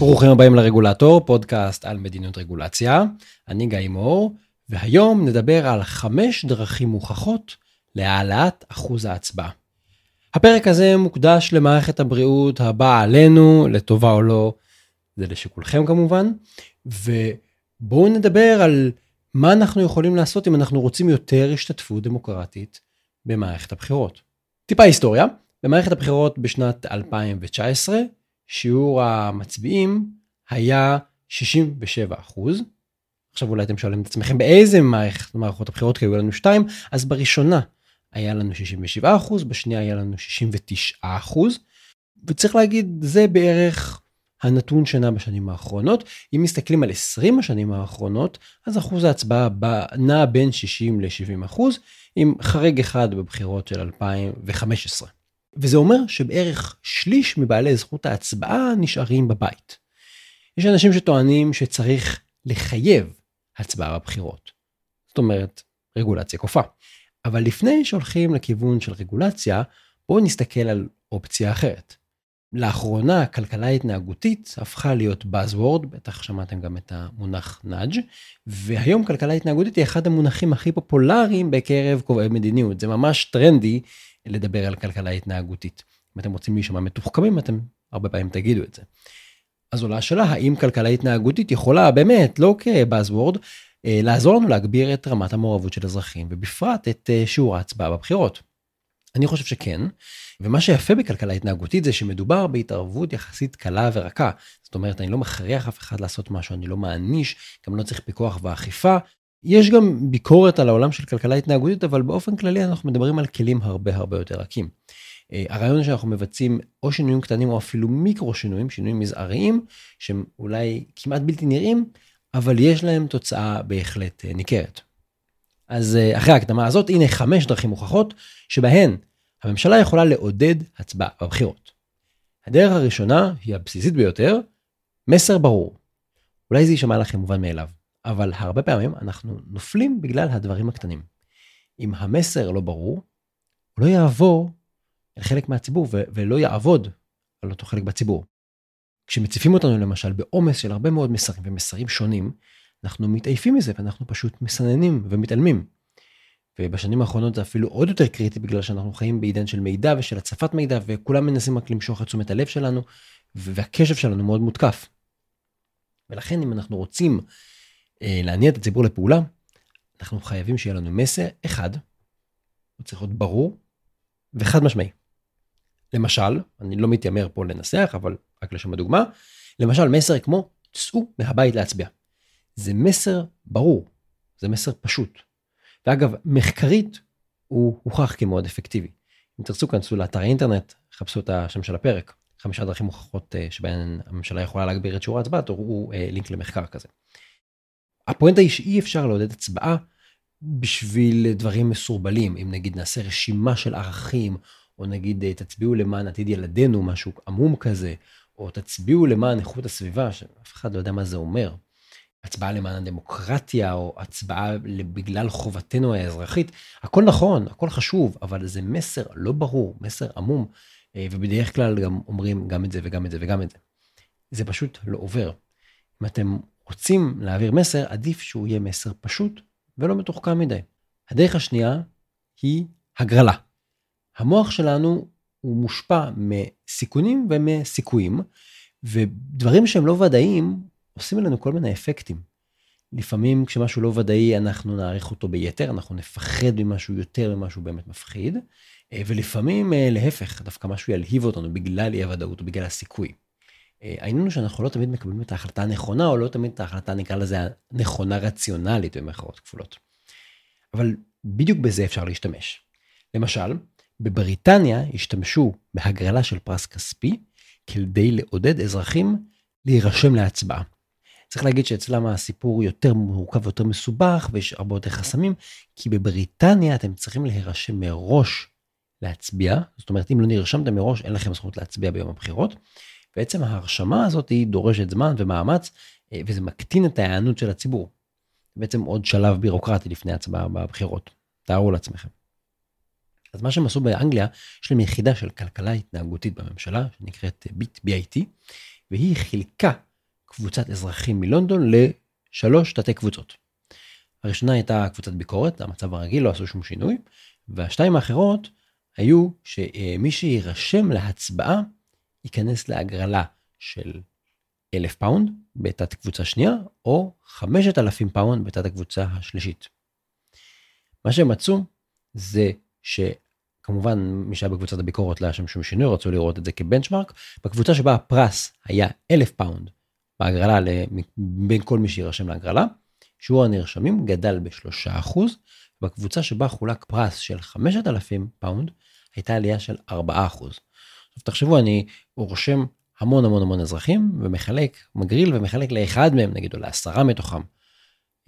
ברוכים הבאים לרגולטור, פודקאסט על מדיניות רגולציה. אני גיא מור, והיום נדבר על חמש דרכים מוכחות להעלאת אחוז ההצבעה. הפרק הזה מוקדש למערכת הבריאות הבאה עלינו, לטובה או לא, זה לשיקולכם כמובן, ובואו נדבר על מה אנחנו יכולים לעשות אם אנחנו רוצים יותר השתתפות דמוקרטית במערכת הבחירות. טיפה היסטוריה, במערכת הבחירות בשנת 2019, שיעור המצביעים היה 67 אחוז. עכשיו אולי אתם שואלים את עצמכם באיזה מערכת מערכות הבחירות כי היו לנו שתיים אז בראשונה היה לנו 67 אחוז בשנייה היה לנו 69 אחוז. וצריך להגיד זה בערך הנתון שנע בשנים האחרונות אם מסתכלים על 20 השנים האחרונות אז אחוז ההצבעה נע בין 60 ל-70 אחוז עם חריג אחד בבחירות של 2015. וזה אומר שבערך שליש מבעלי זכות ההצבעה נשארים בבית. יש אנשים שטוענים שצריך לחייב הצבעה בבחירות. זאת אומרת, רגולציה כופה. אבל לפני שהולכים לכיוון של רגולציה, בואו נסתכל על אופציה אחרת. לאחרונה כלכלה התנהגותית הפכה להיות Buzzword, בטח שמעתם גם את המונח נאג', והיום כלכלה התנהגותית היא אחד המונחים הכי פופולריים בקרב קובעי מדיניות, זה ממש טרנדי לדבר על כלכלה התנהגותית. אם אתם רוצים להישמע מתוחכמים אתם הרבה פעמים תגידו את זה. אז עולה השאלה האם כלכלה התנהגותית יכולה באמת לא כבאזוורד אה, לעזור לנו להגביר את רמת המעורבות של אזרחים ובפרט את אה, שיעור ההצבעה בבחירות. אני חושב שכן, ומה שיפה בכלכלה התנהגותית זה שמדובר בהתערבות יחסית קלה ורכה. זאת אומרת, אני לא מכריח אף אחד לעשות משהו, אני לא מעניש, גם לא צריך פיקוח ואכיפה, יש גם ביקורת על העולם של כלכלה התנהגותית, אבל באופן כללי אנחנו מדברים על כלים הרבה הרבה יותר רכים. אה, הרעיון שאנחנו מבצעים או שינויים קטנים או אפילו מיקרו שינויים, שינויים מזעריים, שהם אולי כמעט בלתי נראים, אבל יש להם תוצאה בהחלט אה, ניכרת. אז אה, אחרי ההקדמה הזאת, הנה חמש דרכים מוכחות שבהן הממשלה יכולה לעודד הצבעה בבחירות. הדרך הראשונה היא הבסיסית ביותר, מסר ברור. אולי זה יישמע לכם מובן מאליו. אבל הרבה פעמים אנחנו נופלים בגלל הדברים הקטנים. אם המסר לא ברור, הוא לא יעבור אל חלק מהציבור ו- ולא יעבוד על אותו חלק בציבור. כשמציפים אותנו למשל בעומס של הרבה מאוד מסרים ומסרים שונים, אנחנו מתעייפים מזה ואנחנו פשוט מסננים ומתעלמים. ובשנים האחרונות זה אפילו עוד יותר קריטי בגלל שאנחנו חיים בעידן של מידע ושל הצפת מידע וכולם מנסים רק למשוך את תשומת הלב שלנו והקשב שלנו מאוד מותקף. ולכן אם אנחנו רוצים להניע את הציבור לפעולה, אנחנו חייבים שיהיה לנו מסר אחד, הוא צריך להיות ברור וחד משמעי. למשל, אני לא מתיימר פה לנסח, אבל רק לשם הדוגמה, למשל מסר כמו צאו מהבית להצביע. זה מסר ברור, זה מסר פשוט. ואגב, מחקרית הוא הוכח כמאוד אפקטיבי. אם תרצו כנסו לאתר האינטרנט, חפשו את השם של הפרק, חמישה דרכים מוכחות אה, שבהן הממשלה יכולה להגביר את שיעור ההצבעה, תראו אה, לינק למחקר כזה. הפואנטה היא שאי אפשר לעודד הצבעה בשביל דברים מסורבלים. אם נגיד נעשה רשימה של ערכים, או נגיד אה, תצביעו למען עתיד ילדינו, משהו עמום כזה, או תצביעו למען איכות הסביבה, שאף אחד לא יודע מה זה אומר. הצבעה למען הדמוקרטיה, או הצבעה בגלל חובתנו האזרחית, הכל נכון, הכל חשוב, אבל זה מסר לא ברור, מסר עמום, אה, ובדרך כלל גם אומרים גם את זה וגם את זה וגם את זה. זה פשוט לא עובר. אם אתם רוצים להעביר מסר, עדיף שהוא יהיה מסר פשוט ולא מתוחכם מדי. הדרך השנייה היא הגרלה. המוח שלנו הוא מושפע מסיכונים ומסיכויים, ודברים שהם לא ודאיים עושים עלינו כל מיני אפקטים. לפעמים כשמשהו לא ודאי אנחנו נעריך אותו ביתר, אנחנו נפחד ממשהו יותר ממשהו באמת מפחיד, ולפעמים אה, להפך, דווקא משהו ילהיב אותנו בגלל אי הוודאות או בגלל הסיכוי. אה, העניין הוא שאנחנו לא תמיד מקבלים את ההחלטה הנכונה, או לא תמיד את ההחלטה, נקרא לזה, הנכונה רציונלית במחאות כפולות. אבל בדיוק בזה אפשר להשתמש. למשל, בבריטניה השתמשו בהגרלה של פרס כספי כדי לעודד אזרחים להירשם להצבעה. צריך להגיד שאצלם הסיפור יותר מורכב ויותר מסובך ויש הרבה יותר חסמים, כי בבריטניה אתם צריכים להירשם מראש להצביע, זאת אומרת אם לא נרשמתם מראש אין לכם זכות להצביע ביום הבחירות, בעצם ההרשמה הזאת היא דורשת זמן ומאמץ, אה, וזה מקטין את ההיענות של הציבור. בעצם עוד שלב בירוקרטי לפני הצבעה בבחירות. תארו לעצמכם. אז מה שהם עשו באנגליה, יש להם יחידה של כלכלה התנהגותית בממשלה, שנקראת ביט, BIT, והיא חילקה קבוצת אזרחים מלונדון לשלוש תתי קבוצות. הראשונה הייתה קבוצת ביקורת, המצב הרגיל, לא עשו שום שינוי, והשתיים האחרות היו שמי שיירשם להצבעה ייכנס להגרלה של אלף פאונד בתת קבוצה שנייה, או חמשת אלפים פאונד בתת הקבוצה השלישית. מה שהם מצאו זה שכמובן מי שהיה בקבוצת הביקורת לא היה שם שום שינוי, רצו לראות את זה כ benchmark. בקבוצה שבה הפרס היה אלף פאונד בהגרלה בין כל מי שיירשם להגרלה, שיעור הנרשמים גדל בשלושה אחוז, בקבוצה שבה חולק פרס של 5,000 פאונד הייתה עלייה של 4 אחוז. עכשיו תחשבו אני רושם המון המון המון אזרחים ומחלק מגריל ומחלק לאחד מהם נגיד או לעשרה מתוכם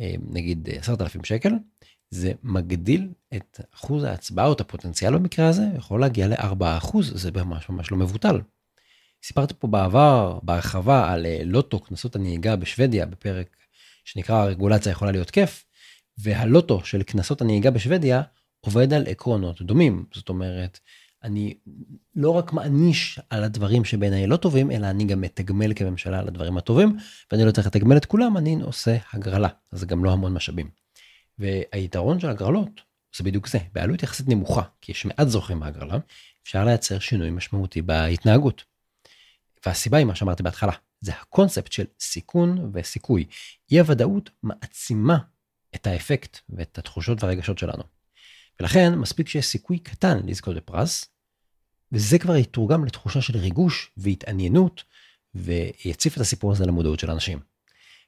אה, נגיד 10,000 שקל זה מגדיל את אחוז ההצבעה או את הפוטנציאל במקרה הזה יכול להגיע ל-4 אחוז זה ממש ממש לא מבוטל. סיפרתי פה בעבר בהרחבה על אה, לוטו קנסות הנהיגה בשוודיה בפרק שנקרא הרגולציה יכולה להיות כיף והלוטו של קנסות הנהיגה בשוודיה עובד על עקרונות דומים זאת אומרת אני לא רק מעניש על הדברים שבעיניי לא טובים אלא אני גם מתגמל כממשלה על הדברים הטובים ואני לא צריך לתגמל את כולם אני עושה הגרלה אז זה גם לא המון משאבים. והיתרון של הגרלות זה בדיוק זה בעלות יחסית נמוכה כי יש מעט זוכים בהגרלה אפשר לייצר שינוי משמעותי בהתנהגות. והסיבה היא מה שאמרתי בהתחלה זה הקונספט של סיכון וסיכוי אי הוודאות מעצימה את האפקט ואת התחושות והרגשות שלנו. ולכן מספיק שיש סיכוי קטן לזכות בפרס, וזה כבר יתורגם לתחושה של ריגוש והתעניינות, ויציף את הסיפור הזה למודעות של אנשים.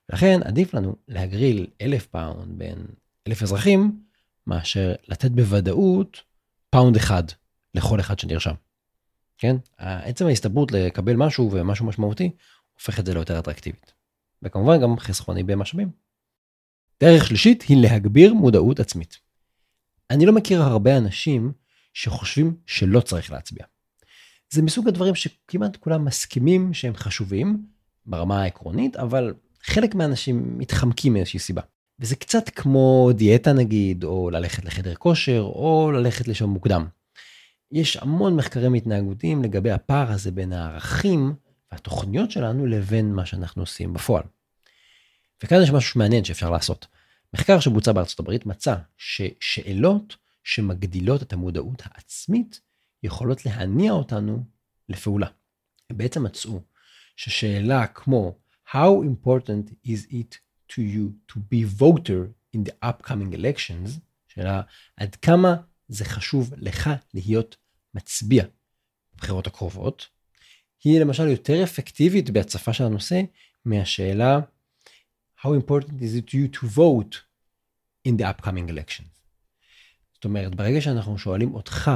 ולכן עדיף לנו להגריל אלף פאונד בין אלף אזרחים, מאשר לתת בוודאות פאונד אחד לכל אחד שנרשם. כן? עצם ההסתברות לקבל משהו ומשהו משמעותי, הופך את זה ליותר אטרקטיבית. וכמובן גם חסכוני במשאבים. דרך שלישית היא להגביר מודעות עצמית. אני לא מכיר הרבה אנשים שחושבים שלא צריך להצביע. זה מסוג הדברים שכמעט כולם מסכימים שהם חשובים ברמה העקרונית, אבל חלק מהאנשים מתחמקים מאיזושהי סיבה. וזה קצת כמו דיאטה נגיד, או ללכת לחדר כושר, או ללכת לשם מוקדם. יש המון מחקרים התנהגותיים לגבי הפער הזה בין הערכים והתוכניות שלנו לבין מה שאנחנו עושים בפועל. וכאן יש משהו מעניין שאפשר לעשות. מחקר שבוצע בארצות הברית מצא ששאלות שמגדילות את המודעות העצמית יכולות להניע אותנו לפעולה. הם בעצם מצאו ששאלה כמו How important is it to you to be voter in the upcoming elections, שאלה עד כמה זה חשוב לך להיות מצביע בבחירות הקרובות, היא למשל יותר אפקטיבית בהצפה של הנושא מהשאלה How important is it to you to vote in the upcoming elections? זאת אומרת, ברגע שאנחנו שואלים אותך,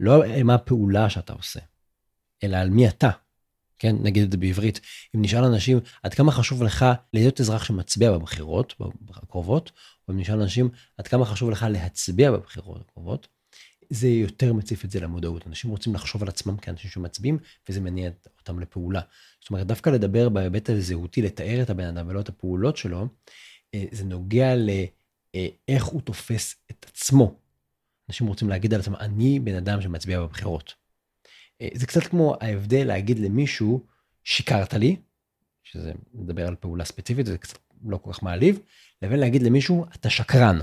לא מה הפעולה שאתה עושה, אלא על מי אתה, כן, נגיד את זה בעברית, אם נשאל אנשים עד כמה חשוב לך להיות אזרח שמצביע בבחירות הקרובות, או אם נשאל אנשים עד כמה חשוב לך להצביע בבחירות הקרובות, זה יותר מציף את זה למודעות. אנשים רוצים לחשוב על עצמם כאנשים שמצביעים, וזה מניע אותם לפעולה. זאת אומרת, דווקא לדבר בהיבט הזהותי, לתאר את הבן אדם ולא את הפעולות שלו, אה, זה נוגע לאיך הוא תופס את עצמו. אנשים רוצים להגיד על עצמם, אני בן אדם שמצביע בבחירות. אה, זה קצת כמו ההבדל להגיד למישהו, שיקרת לי, שזה מדבר על פעולה ספציפית, זה קצת לא כל כך מעליב, לבין להגיד למישהו, אתה שקרן.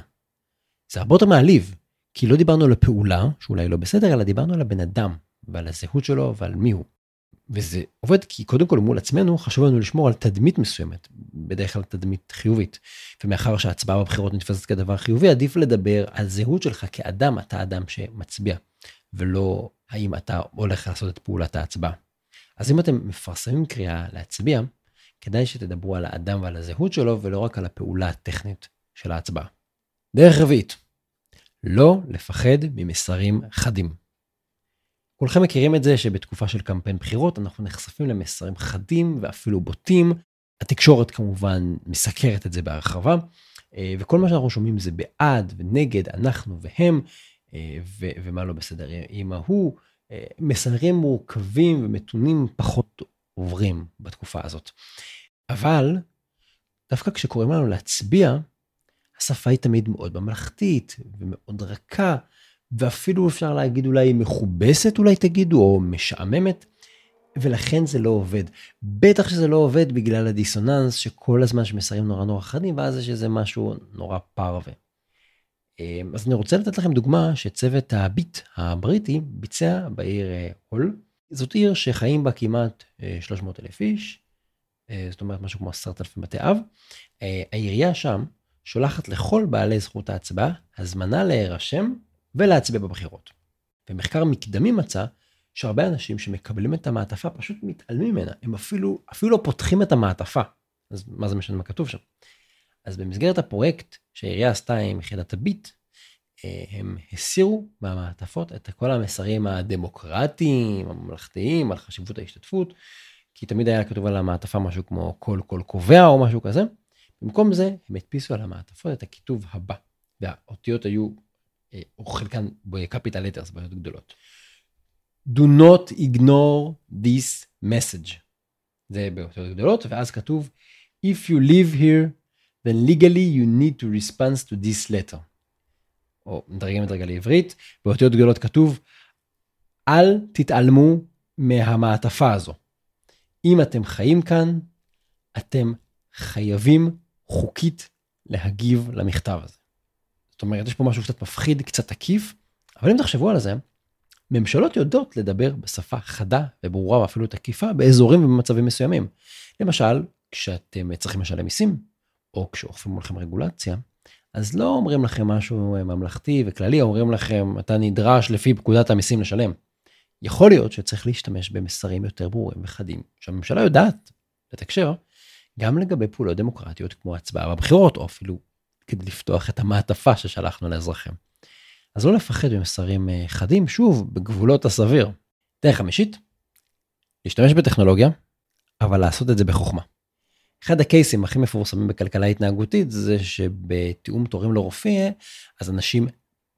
זה הרבה יותר מעליב, כי לא דיברנו על הפעולה, שאולי לא בסדר, אלא דיברנו על הבן אדם, ועל הזהות שלו ועל מי הוא. וזה עובד כי קודם כל מול עצמנו חשוב לנו לשמור על תדמית מסוימת, בדרך כלל תדמית חיובית. ומאחר שההצבעה בבחירות נתפסת כדבר חיובי, עדיף לדבר על זהות שלך כאדם, אתה אדם שמצביע, ולא האם אתה הולך לעשות את פעולת ההצבעה. אז אם אתם מפרסמים קריאה להצביע, כדאי שתדברו על האדם ועל הזהות שלו, ולא רק על הפעולה הטכנית של ההצבעה. דרך רביעית, לא לפחד ממסרים חדים. כולכם מכירים את זה שבתקופה של קמפיין בחירות אנחנו נחשפים למסרים חדים ואפילו בוטים. התקשורת כמובן מסקרת את זה בהרחבה, אה, וכל מה שאנחנו שומעים זה בעד ונגד, אנחנו והם, אה, ו- ומה לא בסדר עם ההוא. אה, מסרים מורכבים ומתונים פחות עוברים בתקופה הזאת. אבל דווקא כשקוראים לנו להצביע, השפה היא תמיד מאוד ממלכתית ומאוד רכה, ואפילו אפשר להגיד אולי מכובסת אולי תגידו, או משעממת. ולכן זה לא עובד. בטח שזה לא עובד בגלל הדיסוננס שכל הזמן שמסרים נורא נורא חדים, ואז יש איזה משהו נורא פרווה. אמ, אז אני רוצה לתת לכם דוגמה שצוות הביט הבריטי ביצע בעיר אה, הול. זאת עיר שחיים בה כמעט 300 אה, אלף איש, אה, זאת אומרת משהו כמו 10,000 בתי אב. העירייה שם שולחת לכל בעלי זכות ההצבעה הזמנה להירשם ולהצביע בבחירות. ומחקר מקדמי מצא שהרבה אנשים שמקבלים את המעטפה פשוט מתעלמים ממנה, הם אפילו, אפילו לא פותחים את המעטפה. אז מה זה משנה מה כתוב שם? אז במסגרת הפרויקט שהעירייה עשתה עם יחידת הביט, אה, הם הסירו מהמעטפות את כל המסרים הדמוקרטיים, הממלכתיים, על חשיבות ההשתתפות, כי תמיד היה כתוב על המעטפה משהו כמו כל קול קובע או משהו כזה. במקום זה הם הדפיסו על המעטפות את הכיתוב הבא, והאותיות היו, או חלקן בקפיטל לטרס, בעיות גדולות. Do not ignore this message. זה באותיות גדולות, ואז כתוב, If you live here, then legally you need to respond to this letter. או מדרגים את רגע לעברית, באותיות גדולות כתוב, אל תתעלמו מהמעטפה הזו. אם אתם חיים כאן, אתם חייבים חוקית להגיב למכתב הזה. זאת אומרת, יש פה משהו קצת מפחיד, קצת עקיף, אבל אם תחשבו על זה, ממשלות יודעות לדבר בשפה חדה וברורה ואפילו תקיפה באזורים ובמצבים מסוימים. למשל, כשאתם צריכים לשלם מיסים, או כשאוכפים לכם רגולציה, אז לא אומרים לכם משהו ממלכתי וכללי, אומרים לכם, אתה נדרש לפי פקודת המיסים לשלם. יכול להיות שצריך להשתמש במסרים יותר ברורים וחדים, שהממשלה יודעת לתקשר, גם לגבי פעולות דמוקרטיות כמו הצבעה בבחירות, או אפילו כדי לפתוח את המעטפה ששלחנו לאזרחים. אז לא לפחד ממסרים אה, חדים, שוב, בגבולות הסביר. דרך חמישית, להשתמש בטכנולוגיה, אבל לעשות את זה בחוכמה. אחד הקייסים הכי מפורסמים בכלכלה התנהגותית זה שבתיאום תורים לרופא, אז אנשים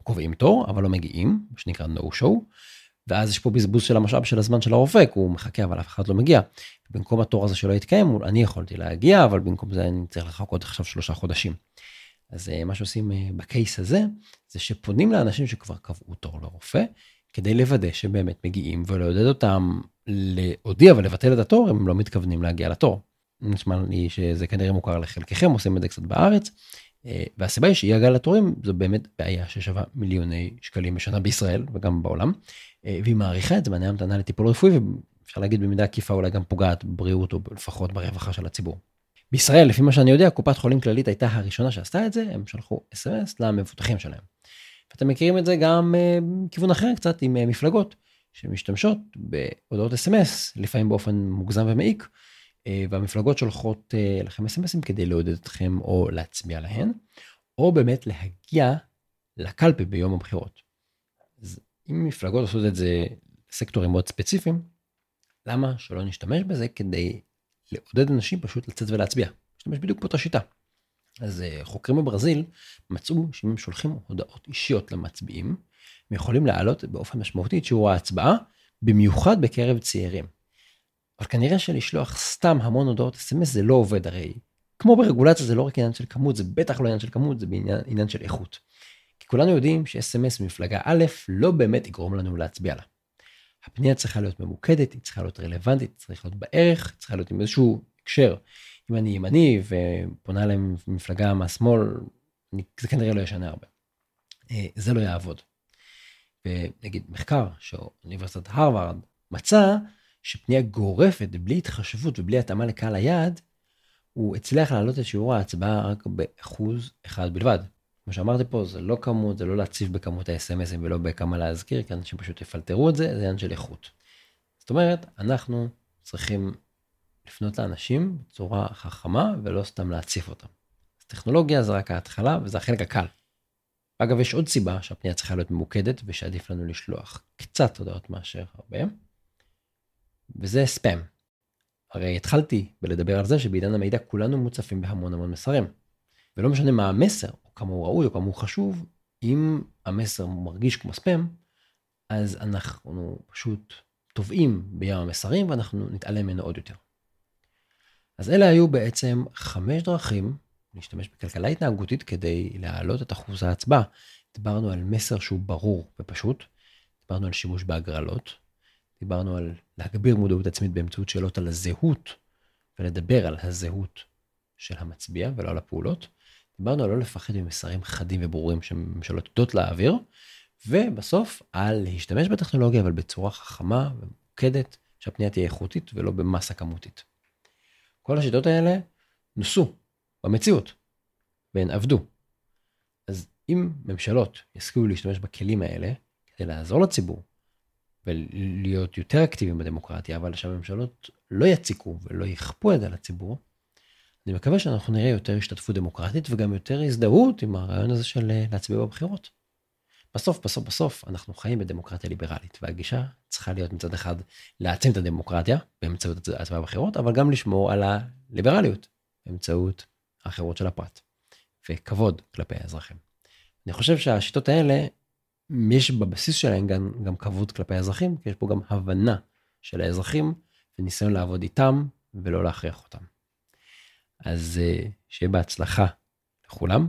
קובעים תור, אבל לא מגיעים, מה שנקרא no show, ואז יש פה בזבוז של המשאב של הזמן של הרופא, כי הוא מחכה אבל אף אחד לא מגיע. במקום התור הזה שלא יתקיים, אני יכולתי להגיע, אבל במקום זה אני צריך לחכות עכשיו שלושה חודשים. אז אה, מה שעושים אה, בקייס הזה, זה שפונים לאנשים שכבר קבעו תור לרופא, כדי לוודא שבאמת מגיעים ולעודד אותם להודיע ולבטל את התור, הם לא מתכוונים להגיע לתור. נשמע לי שזה כנראה מוכר לחלקכם, עושים את זה קצת בארץ. אה, והסיבה היא שאי הגעה לתורים זו באמת בעיה ששווה מיליוני שקלים בשנה בישראל וגם בעולם. והיא מעריכה את זמני המתנה לטיפול רפואי ואפשר להגיד במידה עקיפה אולי גם פוגעת בבריאות או לפחות ברווחה של הציבור. בישראל, לפי מה שאני יודע, קופת חולים כללית הייתה הראשונה שעשתה את זה, הם שלחו אס.אם.אס למבוטחים שלהם. ואתם מכירים את זה גם uh, מכיוון אחר קצת עם uh, מפלגות שמשתמשות בהודעות אס.אם.אס, לפעמים באופן מוגזם ומעיק, uh, והמפלגות שולחות לכם אס.אם.אסים כדי לעודד אתכם או להצביע להן, או באמת להגיע לקלפי ביום הבחירות. אז אם מפלגות עושות את זה לסקטורים מאוד ספציפיים, למה שלא נשתמש בזה כדי לעודד אנשים פשוט לצאת ולהצביע. משתמש בדיוק באותה שיטה. אז אה, חוקרים בברזיל מצאו שאם הם שולחים הודעות אישיות למצביעים, הם יכולים להעלות באופן משמעותי את שיעור ההצבעה, במיוחד בקרב צעירים. אבל כנראה שלשלוח סתם המון הודעות אס.אם.אס זה לא עובד הרי. כמו ברגולציה זה לא רק עניין של כמות, זה בטח לא עניין של כמות, זה בעניין, עניין של איכות. כי כולנו יודעים שאס.אם.אס ממפלגה א' לא באמת יגרום לנו להצביע לה. הפנייה צריכה להיות ממוקדת, היא צריכה להיות רלוונטית, היא צריכה להיות בערך, היא צריכה להיות עם איזשהו הקשר. אם אני ימני ופונה להם מפלגה מהשמאל, זה כנראה לא ישנה הרבה. אה, זה לא יעבוד. ונגיד מחקר שאוניברסיטת הרווארד מצא שפנייה גורפת בלי התחשבות ובלי התאמה לקהל היעד, הוא הצליח להעלות את שיעור ההצבעה רק באחוז אחד בלבד. כמו שאמרתי פה, זה לא כמות, זה לא להציב בכמות ה-SMSים ולא בכמה להזכיר, כי אנשים פשוט יפלטרו את זה, זה עניין של איכות. זאת אומרת, אנחנו צריכים לפנות לאנשים בצורה חכמה ולא סתם להציף אותם. אז טכנולוגיה זה רק ההתחלה וזה החלק הקל. אגב, יש עוד סיבה שהפנייה צריכה להיות ממוקדת ושעדיף לנו לשלוח קצת הודעות מאשר הרבה, וזה ספאם. הרי התחלתי בלדבר על זה שבעידן המידע כולנו מוצפים בהמון המון מסרים. ולא משנה מה המסר, כמה הוא ראוי, או כמה הוא חשוב, אם המסר מרגיש כמו ספאם, אז אנחנו פשוט טובעים בים המסרים ואנחנו נתעלם ממנו עוד יותר. אז אלה היו בעצם חמש דרכים להשתמש בכלכלה התנהגותית כדי להעלות את אחוז ההצבעה. דיברנו על מסר שהוא ברור ופשוט, דיברנו על שימוש בהגרלות, דיברנו על להגביר מודעות עצמית באמצעות שאלות על הזהות, ולדבר על הזהות של המצביע ולא על הפעולות. דיברנו על לא לפחד ממסרים חדים וברורים שממשלות יודעות להעביר, ובסוף על להשתמש בטכנולוגיה אבל בצורה חכמה ומוקדת, שהפנייה תהיה איכותית ולא במסה כמותית. כל השיטות האלה נוסו במציאות, והן עבדו. אז אם ממשלות יסכימו להשתמש בכלים האלה כדי לעזור לציבור ולהיות יותר אקטיביים בדמוקרטיה, אבל שהממשלות לא יציקו ולא יכפו את זה לציבור, אני מקווה שאנחנו נראה יותר השתתפות דמוקרטית וגם יותר הזדהות עם הרעיון הזה של אה, להצביע בבחירות. בסוף, בסוף, בסוף, אנחנו חיים בדמוקרטיה ליברלית, והגישה צריכה להיות מצד אחד להעצים את הדמוקרטיה באמצעות הצבעה בבחירות, אבל גם לשמור על הליברליות באמצעות החירות של הפרט, וכבוד כלפי האזרחים. אני חושב שהשיטות האלה, יש בבסיס שלהן גם, גם כבוד כלפי האזרחים, כי יש פה גם הבנה של האזרחים וניסיון לעבוד איתם ולא להכריח אותם. אז אה, שיהיה בהצלחה לכולם.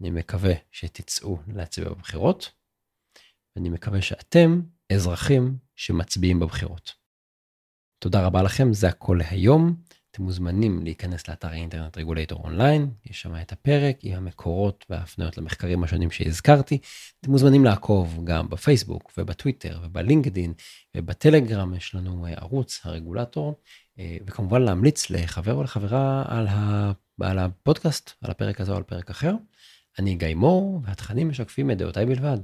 אני מקווה שתצאו להצביע בבחירות, ואני מקווה שאתם אזרחים שמצביעים בבחירות. תודה רבה לכם, זה הכל להיום. אתם מוזמנים להיכנס לאתר האינטרנט רגולטור אונליין, יש שם את הפרק עם המקורות וההפניות למחקרים השונים שהזכרתי. אתם מוזמנים לעקוב גם בפייסבוק ובטוויטר ובלינקדין ובטלגרם, יש לנו אה, ערוץ הרגולטור, וכמובן להמליץ לחבר או לחברה על, ה... על הפודקאסט, על הפרק הזה או על פרק אחר. אני גיא מור, והתכנים משקפים את דעותיי בלבד.